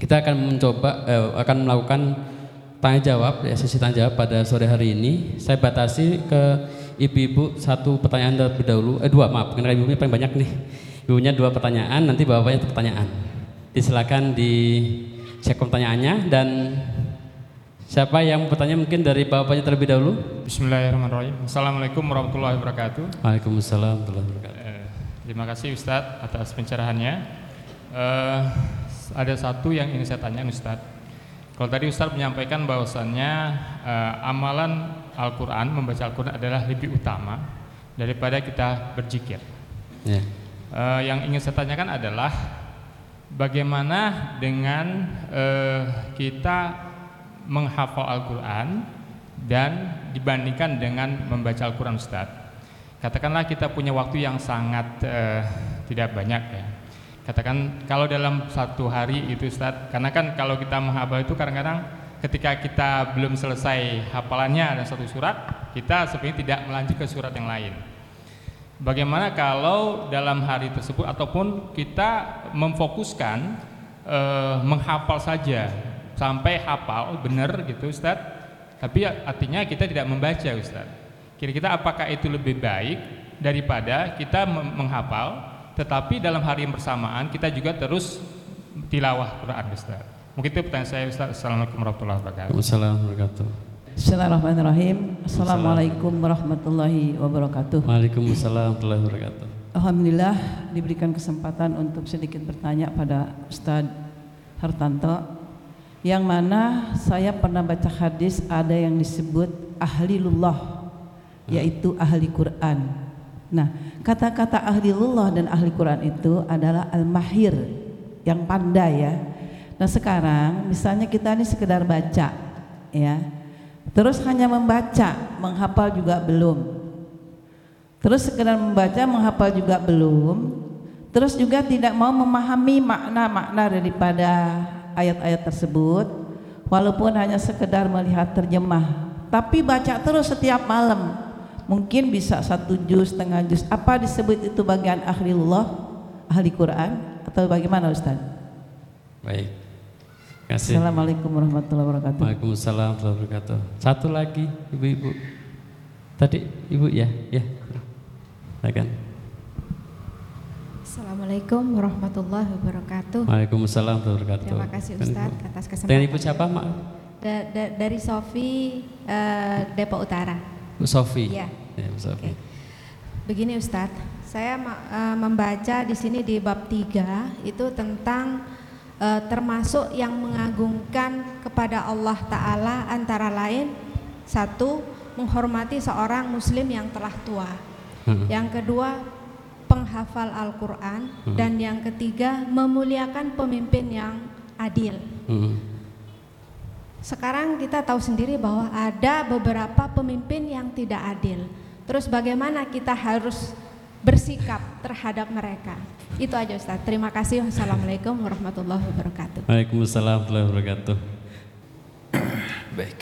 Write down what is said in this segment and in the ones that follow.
kita akan mencoba eh, akan melakukan tanya jawab ya sesi tanya jawab pada sore hari ini. Saya batasi ke ibu-ibu satu pertanyaan terlebih dahulu. Eh dua maaf, karena ibunya paling banyak nih. Ibunya dua pertanyaan, nanti bapaknya satu pertanyaan. Disilakan di cek pertanyaannya dan siapa yang bertanya mungkin dari bapaknya terlebih dahulu. Bismillahirrahmanirrahim. Assalamualaikum warahmatullahi wabarakatuh. Waalaikumsalam warahmatullahi wabarakatuh. Eh, terima kasih Ustadz atas pencerahannya. Eh, ada satu yang ingin saya tanya Ustadz. Kalau tadi Ustadz menyampaikan bahwasannya eh, amalan Al-Quran, membaca Al-Quran adalah lebih utama daripada kita berzikir. Ya. Eh, yang ingin saya tanyakan adalah bagaimana dengan eh, kita menghafal Al-Quran dan dibandingkan dengan membaca Al-Quran Ustadz. Katakanlah kita punya waktu yang sangat eh, tidak banyak ya. Katakan kalau dalam satu hari itu Ustadz, karena kan kalau kita menghafal itu kadang-kadang ketika kita belum selesai hafalannya dan satu surat, kita sebenarnya tidak melanjut ke surat yang lain. Bagaimana kalau dalam hari tersebut ataupun kita memfokuskan eh, menghafal saja sampai hafal benar gitu Ustaz. Tapi artinya kita tidak membaca Ustaz. Kira-kira apakah itu lebih baik daripada kita menghafal tetapi dalam hari yang bersamaan kita juga terus tilawah Quran Ustaz. Mungkin itu pertanyaan saya Ustaz. Assalamualaikum warahmatullahi wabarakatuh. Waalaikumsalam warahmatullahi wabarakatuh. Bismillahirrahmanirrahim. Assalamualaikum warahmatullahi wabarakatuh. Waalaikumsalam warahmatullahi wabarakatuh. Alhamdulillah diberikan kesempatan untuk sedikit bertanya pada Ustadz Hartanto yang mana saya pernah baca hadis ada yang disebut ahlilullah yaitu ahli Quran. Nah, kata-kata ahlilullah dan ahli Quran itu adalah al-mahir yang pandai ya. Nah, sekarang misalnya kita ini sekedar baca ya. Terus hanya membaca, menghafal juga belum. Terus sekedar membaca, menghafal juga belum. Terus juga tidak mau memahami makna-makna daripada ayat-ayat tersebut walaupun hanya sekedar melihat terjemah. Tapi baca terus setiap malam. Mungkin bisa satu juz, setengah juz. Apa disebut itu bagian ahlillah, ahli Quran atau bagaimana Ustaz? Baik. Terima kasih. Assalamualaikum warahmatullahi wabarakatuh. Waalaikumsalam warahmatullahi wabarakatuh. Satu lagi ibu-ibu. Tadi ibu ya, ya. Silakan. Assalamualaikum warahmatullahi wabarakatuh. Waalaikumsalam warahmatullahi wabarakatuh. Terima kasih Dengan ibu. atas Dengan kesempatan. ibu siapa, Mak? Da- da- dari Sofi eh, Depok Utara. Bu Sofi. Iya. Ya, Bu Sofi. Oke. Begini Ustadz, saya eh, membaca di sini di bab 3 itu tentang eh, termasuk yang mengagungkan kepada Allah Ta'ala antara lain satu menghormati seorang muslim yang telah tua. Hmm. Yang kedua penghafal Al-Quran Hmm. dan yang ketiga memuliakan pemimpin yang adil. Hmm. Sekarang kita tahu sendiri bahwa ada beberapa pemimpin yang tidak adil. Terus bagaimana kita harus bersikap terhadap mereka? Itu aja Ustaz. Terima kasih. Wassalamualaikum warahmatullahi wabarakatuh. Waalaikumsalam warahmatullahi wabarakatuh. Baik.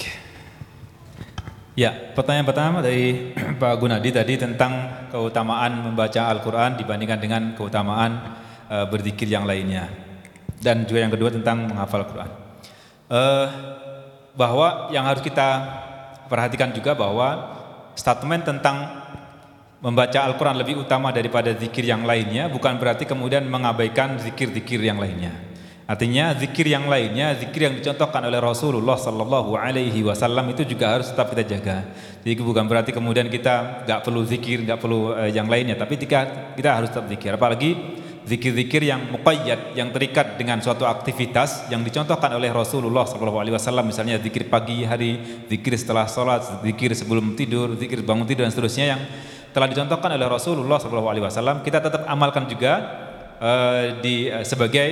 Ya, pertanyaan pertama dari Pak Gunadi tadi tentang keutamaan membaca Al-Quran dibandingkan dengan keutamaan eh, berzikir yang lainnya. Dan juga yang kedua tentang menghafal Al-Quran. Eh, bahwa yang harus kita perhatikan juga bahwa statement tentang membaca Al-Quran lebih utama daripada zikir yang lainnya bukan berarti kemudian mengabaikan zikir-zikir yang lainnya. Artinya zikir yang lainnya, zikir yang dicontohkan oleh Rasulullah Sallallahu Alaihi Wasallam itu juga harus tetap kita jaga. Jadi bukan berarti kemudian kita nggak perlu zikir, nggak perlu eh, yang lainnya, tapi kita kita harus tetap zikir. Apalagi zikir-zikir yang muqayyad, yang terikat dengan suatu aktivitas yang dicontohkan oleh Rasulullah Wasallam, misalnya zikir pagi hari, zikir setelah sholat, zikir sebelum tidur, zikir bangun tidur dan seterusnya yang telah dicontohkan oleh Rasulullah Wasallam, kita tetap amalkan juga eh, di eh, sebagai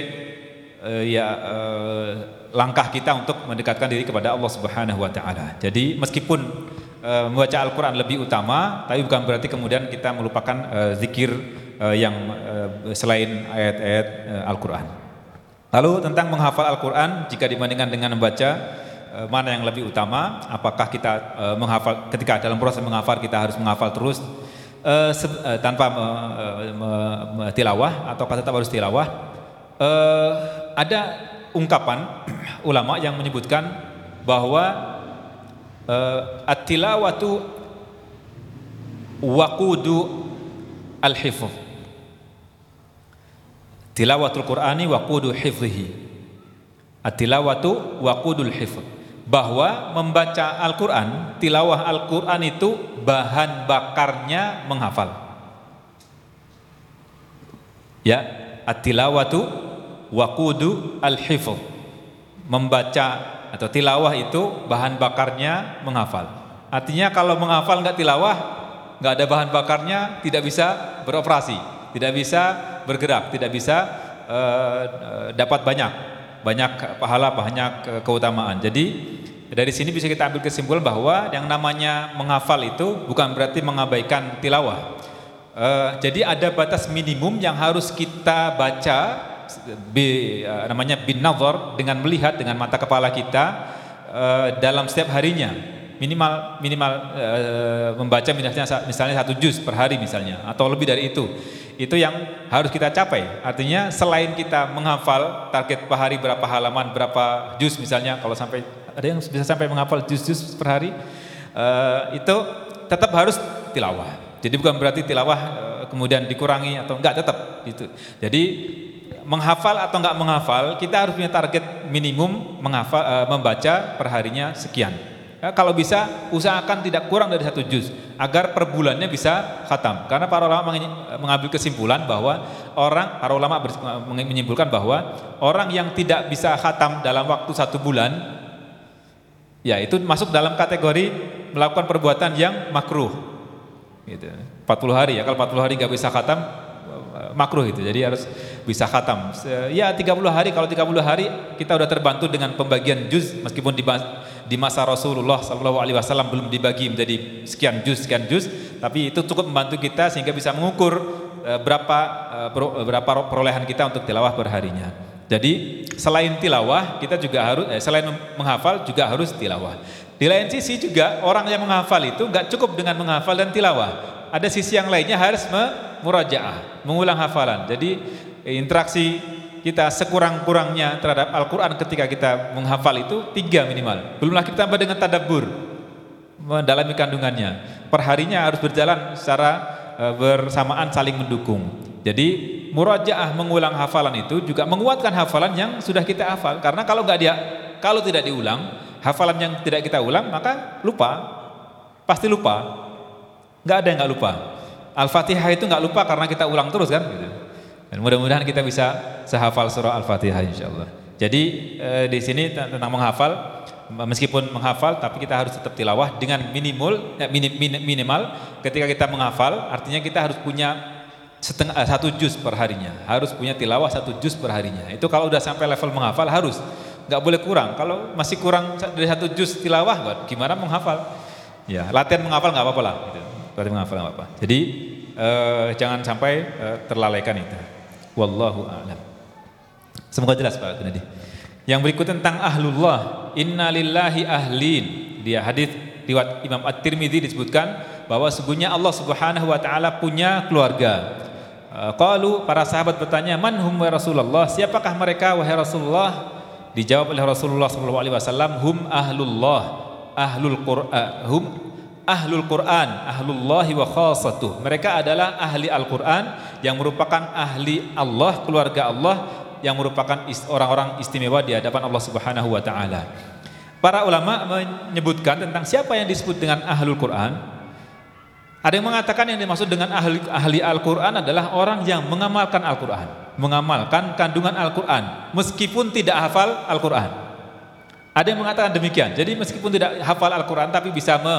eh, ya eh, langkah kita untuk mendekatkan diri kepada Allah Subhanahu wa taala. Jadi meskipun eh, membaca Al-Qur'an lebih utama, tapi bukan berarti kemudian kita melupakan eh, zikir eh, yang eh, selain ayat-ayat eh, Al-Qur'an. Lalu tentang menghafal Al-Qur'an jika dibandingkan dengan membaca mana yang lebih utama? Apakah kita menghafal ketika dalam proses menghafal kita harus menghafal terus tanpa me, me- me- tilawah atau tetap harus tilawah? Ada ungkapan ulama yang menyebutkan bahwa uh, at-tilawatu waqudu al-hifz. Tilawatul Qur'ani waqudu hifzihi. At-tilawatu waqudul hifz. Bahwa membaca Al-Qur'an, tilawah Al-Qur'an itu bahan bakarnya menghafal. Ya, at-tilawatu waqudu al-hifz. Membaca atau tilawah itu bahan bakarnya menghafal. Artinya kalau menghafal nggak tilawah, nggak ada bahan bakarnya, tidak bisa beroperasi, tidak bisa bergerak, tidak bisa uh, dapat banyak, banyak pahala, banyak keutamaan. Jadi dari sini bisa kita ambil kesimpulan bahwa yang namanya menghafal itu bukan berarti mengabaikan tilawah. Uh, jadi ada batas minimum yang harus kita baca bi, uh, namanya bin nazar dengan melihat dengan mata kepala kita uh, dalam setiap harinya minimal minimal uh, membaca misalnya misalnya satu juz per hari misalnya atau lebih dari itu itu yang harus kita capai. Artinya selain kita menghafal target per hari berapa halaman berapa juz misalnya kalau sampai ada yang bisa sampai menghafal juz-juz per hari uh, itu tetap harus tilawah. Jadi bukan berarti tilawah uh, kemudian dikurangi atau enggak tetap itu jadi menghafal atau enggak menghafal, kita harus punya target minimum menghafal, e, membaca perharinya sekian. Ya, kalau bisa usahakan tidak kurang dari satu juz agar per bulannya bisa khatam. Karena para ulama mengambil kesimpulan bahwa orang para ulama menyimpulkan bahwa orang yang tidak bisa khatam dalam waktu satu bulan, ya itu masuk dalam kategori melakukan perbuatan yang makruh. Gitu. 40 hari ya kalau 40 hari nggak bisa khatam makruh itu. Jadi harus bisa khatam. Ya 30 hari kalau 30 hari kita sudah terbantu dengan pembagian juz meskipun di di masa Rasulullah Shallallahu alaihi wasallam belum dibagi menjadi sekian juz sekian juz, tapi itu cukup membantu kita sehingga bisa mengukur uh, berapa uh, berapa perolehan kita untuk tilawah perharinya. Jadi selain tilawah kita juga harus eh, selain menghafal juga harus tilawah. Di lain sisi juga orang yang menghafal itu nggak cukup dengan menghafal dan tilawah. Ada sisi yang lainnya harus murajaah, mengulang hafalan. Jadi interaksi kita sekurang-kurangnya terhadap Al-Quran ketika kita menghafal itu tiga minimal. Belum lagi tambah dengan tadabbur, mendalami kandungannya. Perharinya harus berjalan secara e, bersamaan saling mendukung. Jadi murajaah mengulang hafalan itu juga menguatkan hafalan yang sudah kita hafal. Karena kalau nggak dia, kalau tidak diulang, hafalan yang tidak kita ulang maka lupa, pasti lupa. Nggak ada yang nggak lupa. Al-Fatihah itu nggak lupa karena kita ulang terus kan. Gitu. Dan mudah-mudahan kita bisa sehafal surah Al-Fatihah insyaallah. Jadi eh, di sini tentang menghafal meskipun menghafal tapi kita harus tetap tilawah dengan minimal ya, minim, minim, minimal ketika kita menghafal artinya kita harus punya setengah eh, satu juz per harinya harus punya tilawah satu juz per harinya itu kalau udah sampai level menghafal harus nggak boleh kurang kalau masih kurang dari satu juz tilawah gimana menghafal ya latihan menghafal nggak apa-apa lah gitu. Latihan menghafal apa-apa jadi eh, jangan sampai eh, terlalaikan itu Wallahu a'lam. Semoga jelas Pak Gunadi. Yang berikut tentang ahlullah. Inna lillahi ahlin. Dia hadis riwayat Imam At-Tirmidzi disebutkan bahwa sesungguhnya Allah Subhanahu wa taala punya keluarga. Uh, qalu para sahabat bertanya, "Man hum wa Rasulullah?" Siapakah mereka wahai Rasulullah? Dijawab oleh Rasulullah sallallahu alaihi wasallam, "Hum ahlullah, ahlul Qur'an, uh, hum ahlul Quran, ahlullahi wa khasatuh. Mereka adalah ahli Al-Quran yang merupakan ahli Allah, keluarga Allah yang merupakan orang-orang istimewa di hadapan Allah Subhanahu wa taala. Para ulama menyebutkan tentang siapa yang disebut dengan ahlul Quran. Ada yang mengatakan yang dimaksud dengan ahli, ahli Al-Quran adalah orang yang mengamalkan Al-Quran, mengamalkan kandungan Al-Quran, meskipun tidak hafal Al-Quran. Ada yang mengatakan demikian. Jadi meskipun tidak hafal Al-Quran tapi bisa me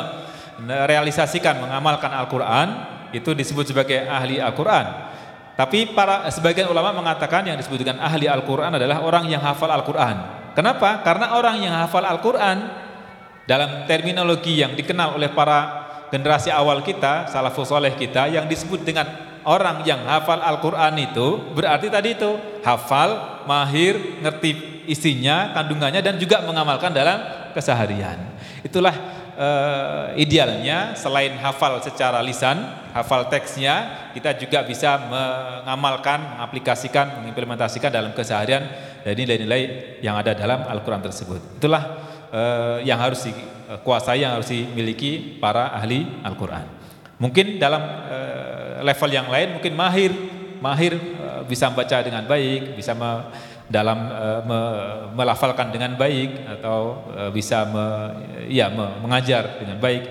merealisasikan mengamalkan Al-Quran itu disebut sebagai ahli Al-Quran. Tapi para sebagian ulama mengatakan yang disebut dengan ahli Al-Quran adalah orang yang hafal Al-Quran. Kenapa? karena orang yang hafal Al-Quran dalam terminologi yang dikenal oleh para generasi awal kita salafus soleh kita yang disebut dengan orang yang hafal Al-Quran itu berarti tadi itu hafal, mahir, ngerti isinya, kandungannya dan juga mengamalkan dalam keseharian. Itulah eh, idealnya selain hafal secara lisan, hafal teksnya, kita juga bisa mengamalkan, mengaplikasikan, mengimplementasikan dalam keseharian dari nilai-nilai yang ada dalam Al-Quran tersebut. Itulah eh, yang harus dikuasai, yang harus dimiliki para ahli Al-Quran. Mungkin dalam eh, level yang lain, mungkin mahir, mahir eh, bisa membaca dengan baik, bisa dalam uh, me, melafalkan dengan baik atau uh, bisa me, ya me, mengajar dengan baik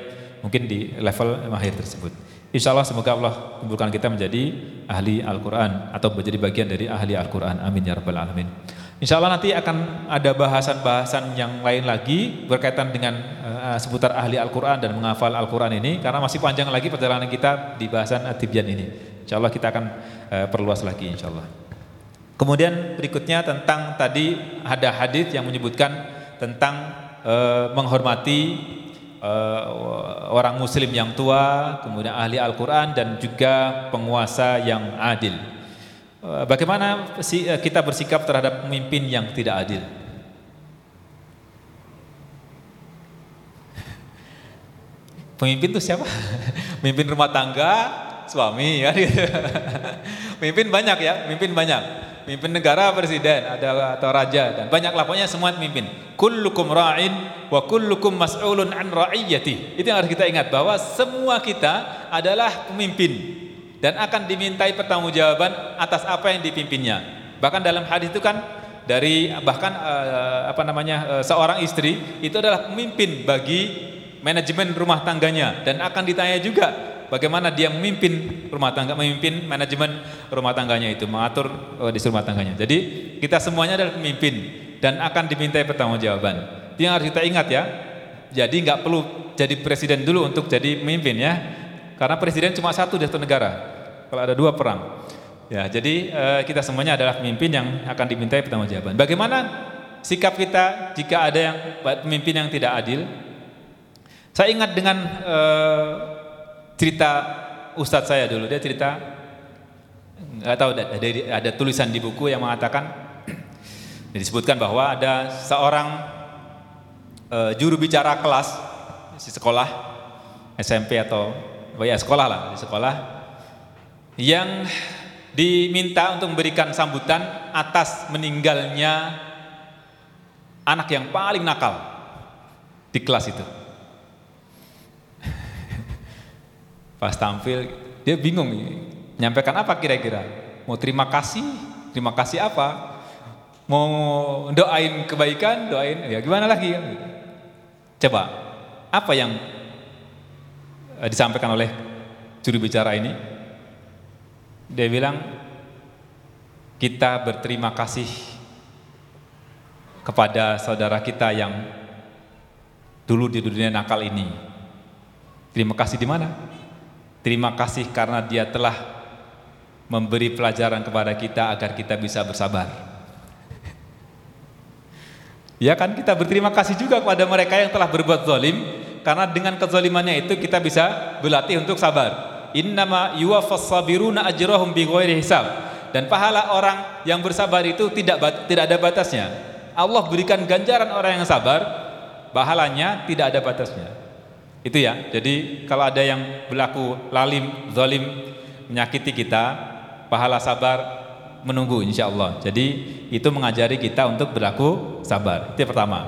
mungkin di level mahir tersebut. Insya Allah semoga Allah kumpulkan kita menjadi ahli Al-Quran atau menjadi bagian dari ahli Al-Quran. Amin ya rabbal alamin. Insya Allah nanti akan ada bahasan-bahasan yang lain lagi berkaitan dengan uh, seputar ahli Al-Quran dan menghafal Al-Quran ini karena masih panjang lagi perjalanan kita di bahasan Atibyan ini. Insya Allah kita akan uh, perluas lagi insya Allah. Kemudian berikutnya tentang tadi ada hadis yang menyebutkan tentang e, menghormati e, orang muslim yang tua, kemudian ahli Al-Qur'an dan juga penguasa yang adil. E, bagaimana kita bersikap terhadap pemimpin yang tidak adil? Pemimpin itu siapa? Pemimpin rumah tangga, suami ya. Pemimpin banyak ya, pemimpin banyak Mimpin negara presiden ada atau raja dan banyak laponya semua mimpin. Kullukum ra'in wa kullukum mas'ulun an ra'iyati. Itu yang harus kita ingat bahwa semua kita adalah pemimpin dan akan dimintai pertanggungjawaban atas apa yang dipimpinnya. Bahkan dalam hadis itu kan dari bahkan uh, apa namanya uh, seorang istri itu adalah pemimpin bagi manajemen rumah tangganya dan akan ditanya juga bagaimana dia memimpin rumah tangga, memimpin manajemen rumah tangganya itu, mengatur uh, di rumah tangganya. Jadi kita semuanya adalah pemimpin dan akan dimintai pertanggungjawaban. Itu yang harus kita ingat ya. Jadi nggak perlu jadi presiden dulu untuk jadi pemimpin ya. Karena presiden cuma satu di satu negara. Kalau ada dua perang. Ya, jadi uh, kita semuanya adalah pemimpin yang akan dimintai pertanggungjawaban. Bagaimana sikap kita jika ada yang pemimpin yang tidak adil? Saya ingat dengan uh, cerita ustadz saya dulu dia cerita nggak tahu ada, ada, tulisan di buku yang mengatakan disebutkan bahwa ada seorang uh, juru bicara kelas di sekolah SMP atau oh ya sekolah lah di sekolah yang diminta untuk memberikan sambutan atas meninggalnya anak yang paling nakal di kelas itu. Pas tampil dia bingung nyampaikan apa kira-kira? Mau terima kasih? Terima kasih apa? Mau doain kebaikan? Doain ya gimana lagi? Coba apa yang eh, disampaikan oleh juru bicara ini? Dia bilang kita berterima kasih kepada saudara kita yang dulu di dunia nakal ini. Terima kasih di mana? Terima kasih karena dia telah memberi pelajaran kepada kita agar kita bisa bersabar. Ya kan kita berterima kasih juga kepada mereka yang telah berbuat zalim karena dengan kezalimannya itu kita bisa berlatih untuk sabar. Innama yuwaffas sabiruna ajrahum bighairi hisab. Dan pahala orang yang bersabar itu tidak tidak ada batasnya. Allah berikan ganjaran orang yang sabar, pahalanya tidak ada batasnya. Itu ya. Jadi kalau ada yang berlaku lalim, zalim, menyakiti kita, pahala sabar menunggu insya Allah. Jadi itu mengajari kita untuk berlaku sabar. Itu yang pertama.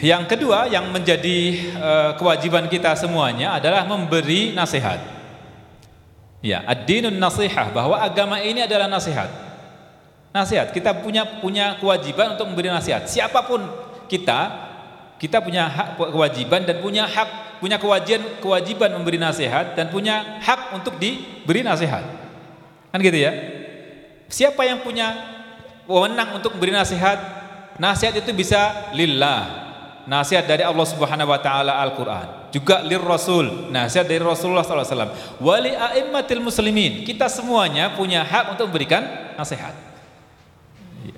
Yang kedua yang menjadi uh, kewajiban kita semuanya adalah memberi nasihat. Ya, ad-dinun nasihah bahwa agama ini adalah nasihat. Nasihat, kita punya punya kewajiban untuk memberi nasihat. Siapa pun kita kita punya hak kewajiban dan punya hak punya kewajiban kewajiban memberi nasihat dan punya hak untuk diberi nasihat. Kan gitu ya? Siapa yang punya wewenang untuk memberi nasihat? Nasihat itu bisa lillah. Nasihat dari Allah Subhanahu wa taala Al-Qur'an. Juga lir Rasul, nasihat dari Rasulullah sallallahu alaihi. Wali a'immatil muslimin. Kita semuanya punya hak untuk memberikan nasihat.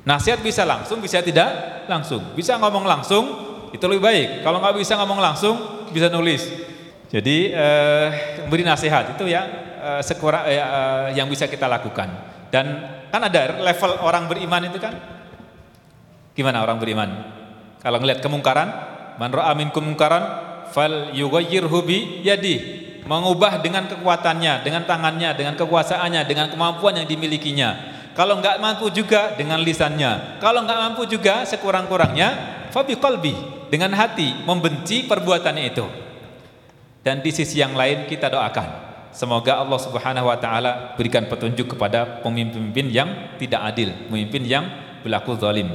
Nasihat bisa langsung, bisa tidak langsung. Bisa ngomong langsung, itu lebih baik. Kalau nggak bisa ngomong langsung, bisa nulis. Jadi eh, beri nasihat itu ya eh, sekurang eh, eh, yang bisa kita lakukan. Dan kan ada level orang beriman itu kan. Gimana orang beriman? Kalau ngelihat kemungkaran, Man ra'a minkum munkaran fal yughayyirhu bi yadi. Mengubah dengan kekuatannya, dengan tangannya, dengan kekuasaannya, dengan kemampuan yang dimilikinya. Kalau enggak mampu juga dengan lisannya. Kalau enggak mampu juga sekurang-kurangnya fabi qalbi dengan hati membenci perbuatannya itu. Dan di sisi yang lain kita doakan Semoga Allah Subhanahu wa taala berikan petunjuk kepada pemimpin-pemimpin yang tidak adil, pemimpin yang berlaku zalim.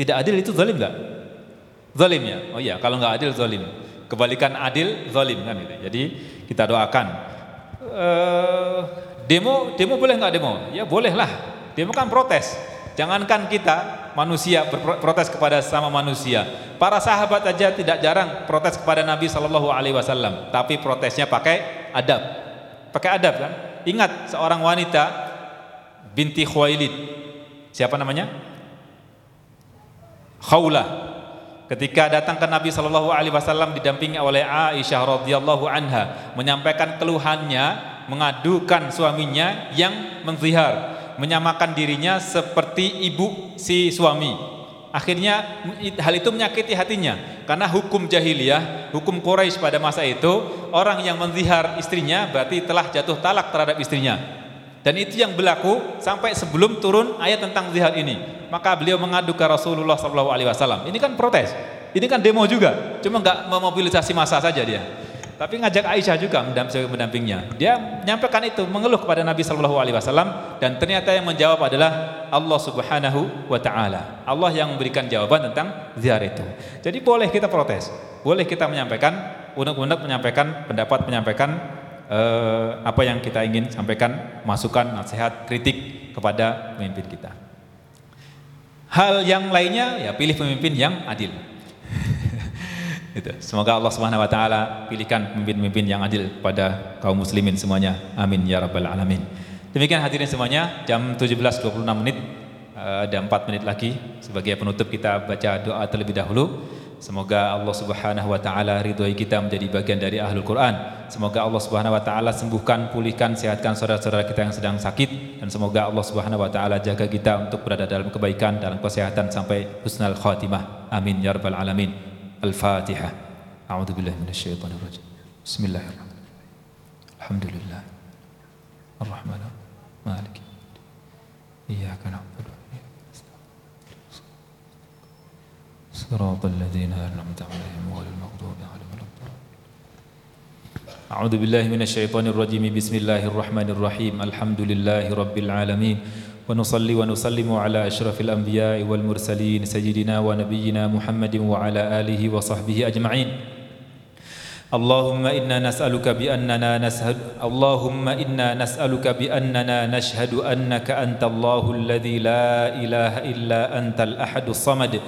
Tidak adil itu zalim enggak? Zalim ya? Oh iya, kalau enggak adil zalim. Kebalikan adil zalim kan gitu. Jadi kita doakan uh, demo demo boleh enggak demo? Ya bolehlah. Demo kan protes. Jangankan kita manusia berprotes kepada sama manusia. Para sahabat aja tidak jarang protes kepada Nabi Shallallahu Alaihi Wasallam, tapi protesnya pakai adab. Pakai adab kan? Ingat seorang wanita binti Khuwailid. Siapa namanya? Khawlah. Ketika datang ke Nabi Shallallahu Alaihi Wasallam didampingi oleh Aisyah radhiyallahu anha menyampaikan keluhannya mengadukan suaminya yang menzihar menyamakan dirinya seperti ibu si suami Akhirnya hal itu menyakiti hatinya karena hukum jahiliyah, hukum Quraisy pada masa itu orang yang menzihar istrinya berarti telah jatuh talak terhadap istrinya. Dan itu yang berlaku sampai sebelum turun ayat tentang zihar ini. Maka beliau mengadu ke Rasulullah SAW. Ini kan protes, ini kan demo juga, cuma nggak memobilisasi massa saja dia. Tapi ngajak Aisyah juga mendampingnya. Dia menyampaikan itu, mengeluh kepada Nabi Shallallahu Alaihi Wasallam dan ternyata yang menjawab adalah Allah Subhanahu Wa Taala. Allah yang memberikan jawaban tentang zihar itu. Jadi boleh kita protes, boleh kita menyampaikan, unek-unek menyampaikan pendapat, menyampaikan uh, apa yang kita ingin sampaikan, masukan, nasihat, kritik kepada pemimpin kita. Hal yang lainnya ya pilih pemimpin yang adil. Itu. Semoga Allah Subhanahu wa taala pilihkan pemimpin-pemimpin yang adil pada kaum muslimin semuanya. Amin ya rabbal alamin. Demikian hadirin semuanya, jam 17.26 menit eh, ada 4 menit lagi sebagai penutup kita baca doa terlebih dahulu. Semoga Allah Subhanahu wa taala ridhoi kita menjadi bagian dari ahlul Quran. Semoga Allah Subhanahu wa taala sembuhkan, pulihkan, sehatkan saudara-saudara kita yang sedang sakit dan semoga Allah Subhanahu wa taala jaga kita untuk berada dalam kebaikan, dalam kesehatan sampai husnul khatimah. Amin ya rabbal alamin. الفاتحة. أعوذ بالله من الشيطان الرجيم. بسم الله الرحمن الرحيم. الحمد لله الرحمن مالك. إياك نعبد صراط الذين أنعمت عليهم غير المغضوب عليهم ولا أعوذ بالله من الشيطان الرجيم. بسم الله الرحمن الرحيم. الحمد لله رب العالمين. ونصلي ونسلم على أشرف الأنبياء والمرسلين سيدنا ونبينا محمد وعلى آله وصحبه أجمعين. اللهم إنا نسألك بأننا نسهد اللهم إنا نسألك بأننا نشهد أنك أنت الله الذي لا إله إلا أنت الأحد الصمد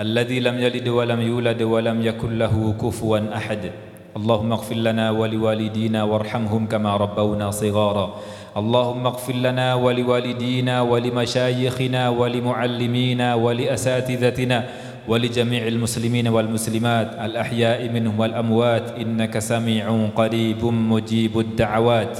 الذي لم يلد ولم يولد ولم يكن له كفوا أحد. اللهم اغفر لنا ولوالدينا وارحمهم كما ربونا صغارا. اللهم اغفر لنا ولوالدينا ولمشايخنا ولمعلمينا ولأساتذتنا ولجميع المسلمين والمسلمات الأحياء منهم والأموات إنك سميع قريب مجيب الدعوات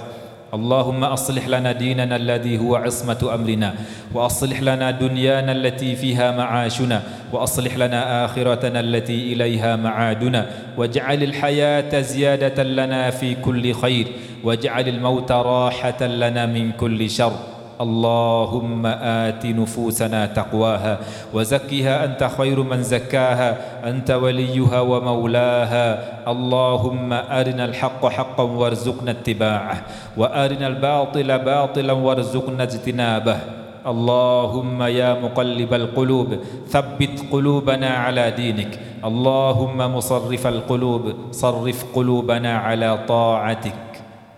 اللهم أصلح لنا ديننا الذي هو عصمة أمرنا وأصلح لنا دنيانا التي فيها معاشنا وأصلح لنا آخرتنا التي إليها معادنا واجعل الحياة زيادة لنا في كل خير واجعل الموت راحة لنا من كل شر. اللهم آت نفوسنا تقواها وزكها أنت خير من زكاها أنت وليها ومولاها. اللهم أرنا الحق حقا وارزقنا اتباعه وأرنا الباطل باطلا وارزقنا اجتنابه. اللهم يا مقلب القلوب ثبت قلوبنا على دينك. اللهم مصرف القلوب صرف قلوبنا على طاعتك.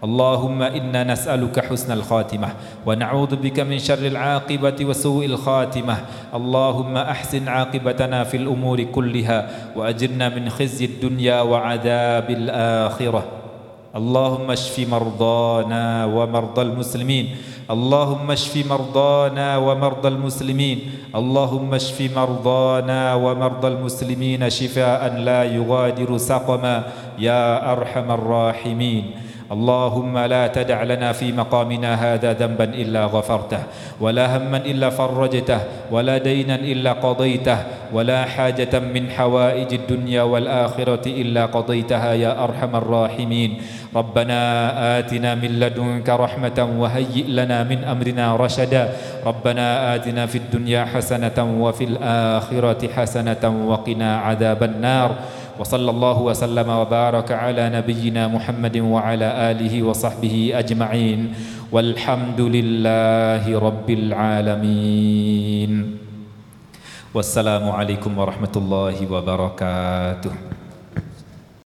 اللهم إنا نسألك حسن الخاتمة ونعوذ بك من شر العاقبة وسوء الخاتمة. اللهم أحسن عاقبتنا في الأمور كلها وأجرنا من خزي الدنيا وعذاب الآخرة. اللهم اشف مرضانا ومرضى المسلمين. اللهم اشف مرضانا ومرضى المسلمين. اللهم اشف مرضانا ومرضى المسلمين شفاء لا يغادر سقما. يا أرحم الراحمين. اللهم لا تدع لنا في مقامنا هذا ذنبا إلا غفرته ولا هما إلا فرجته ولا دينا إلا قضيته ولا حاجة من حوائج الدنيا والآخرة إلا قضيتها يا أرحم الراحمين. ربنا آتنا من لدنك رحمة وهيئ لنا من أمرنا رشدا. ربنا آتنا في الدنيا حسنة وفي الآخرة حسنة وقنا عذاب النار. وصلى الله وسلم وبارك على نبينا محمد وعلى آله وصحبه أجمعين والحمد لله رب العالمين. والسلام عليكم ورحمة الله وبركاته.